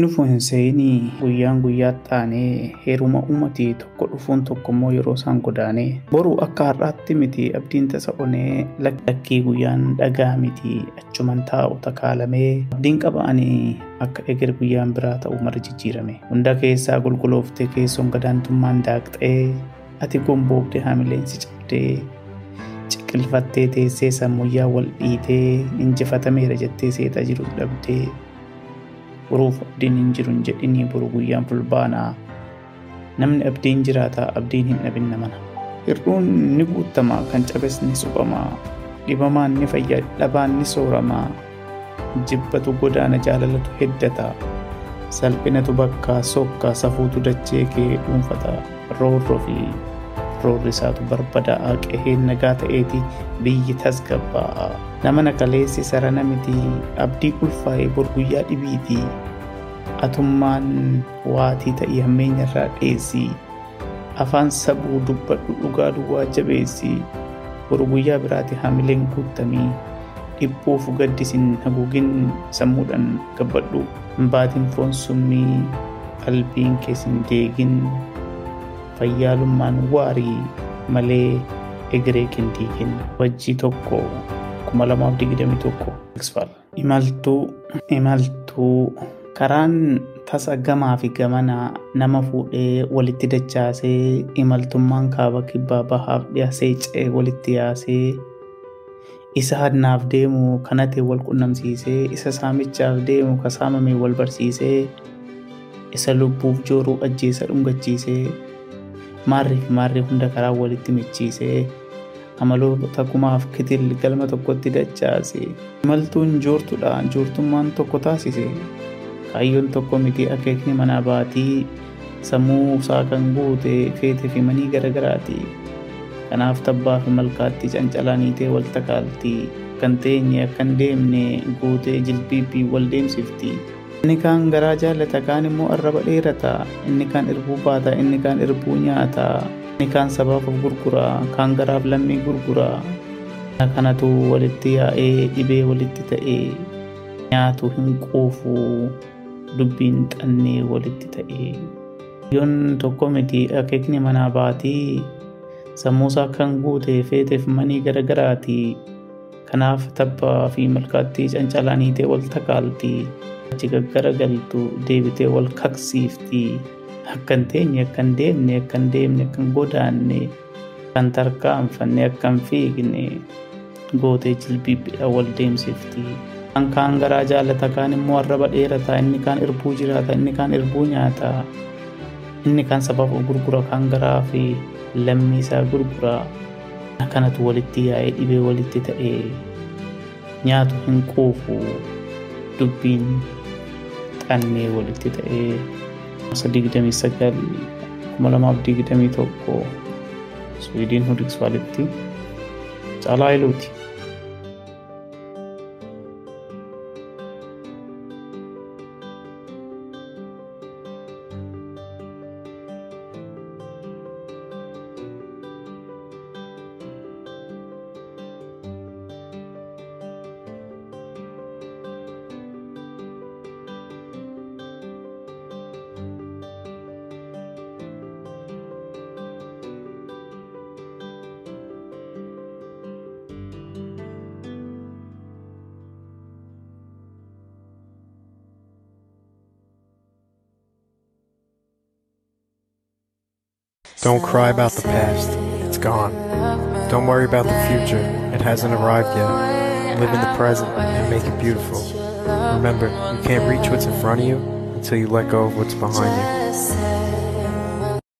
dhufu hin seenii guyyaan guyyaatti taanee heeruma uummatii tokko dhufuun tokko immoo yeroo isaan godaanee boru akka har'aatti miti abdiin tasa onee lakkii guyyaan dhagaa miti achuman taa'u takaalamee abdiin qaba'anii akka eger guyyaan biraa ta'u mara jijjiirame. Hunda keessaa gulgulooftee keessoon gadaantummaan daaqxee ati gomboobde haamileensi cabdee ciqilfattee teessee sammuyyaa wal dhiitee injifatameera jettee seetaa jiru dhabdee boruuf abdiin hin jiru hin jedhinii boru guyyaan fulbaanaa. Namni abdiin jiraataa abdiin hin dhabin namana hir'uun ni guutamaa kan cabes ni suphamaa dhibamaan ni fayyaa dhabaan ni sooramaa jibbatu godaana jaalalatu heddata. Salphinatu bakkaa sokkaa safuutu dachee kee dhuunfata. Roorroo fi roorri isaatu barbadaa'aa qeheen nagaa ta'eeti biyyi tasgabbaa'a nama nakaleessi sarana miti abdii ulfaa'ee bor guyyaa dhibiiti atummaan waatii ta'ii hammeenya irraa dheessi afaan sabuu dubbadhu dhugaa duwwaa jabeessi bor guyyaa biraati hamileen guutamii dhiphuuf gaddisin haguugin sammuudhaan gabbadhu baatiin foon summii qalbiin keessin deegin fayyaalummaan waarii malee egeree kindiikin wajjii tokko kuma lamaaf digdami tokko. Imaltuu imaltuu. Karaan tasa gamaa fi gamanaa nama fuudhee walitti dachaasee imaltummaan kaaba kibbaa bahaaf dhiyaasee ce'ee walitti yaasee isa hadnaaf deemu kanate wal qunnamsiisee isa saamichaaf deemu ka saamame wal barsiisee isa lubbuuf jooruu ajjeesa dhungachiisee maarrii fi maarrii hunda karaa walitti michiisee amaloota kumaaf kitil galma tokkotti dachaase. Imaltuun joortudha joortummaan tokko taasise. Kaayyoon tokko miti akeekni manaa baatii sammuu isaa kan guute feetee fi manii garagaraati kanaaf tabbaa fi malkaatti cancalaaniitee wal takaalti. Kan teenye akkan deemne guutee jilbiibbii wal deemsifti inni kaan garaa jaallata kaan immoo arraba dheerata. Inni kaan irbuu baata inni kaan irbuu nyaata. Inni kaan sabaaf of gurgura kaan garaaf lammii gurgura. Kanatu walitti yaa'ee dhibee walitti ta'ee nyaatu hin quufu dubbiin xannee walitti ta'ee. Yoon tokko miti akeekni manaa baatii sammuusaa kan guute feeteef manii garagaraati kanaaf tabbaa fi malkaatti cancalaaniitee wal takaalti achi gaggaragaltu deebitee wal kaksiifti akkan teenye akkan deemne akkan deemne akkan godaanne kan tarkaanfanne akkan fiigne gootee jilbiibbiidha wal deemsifti kan kaan garaa jaalata kaan immoo arraba dheerata inni kaan irbuu jiraata inni kaan irbuu nyaata inni kaan sabaaf gurgura kaan garaa fi lammii isaa gurgura kanatu walitti yaa'ee dhibee walitti ta'ee nyaatu hin quufu dubbiin xannee walitti ta'ee lamaaf digdamii tokko swiidin hudikswaalitti caalaa iluuti. Don't cry about the past. It's gone. Don't worry about the future. It hasn't arrived yet. Live in the present and make it beautiful. Remember, you can't reach what's in front of you until you let go of what's behind you.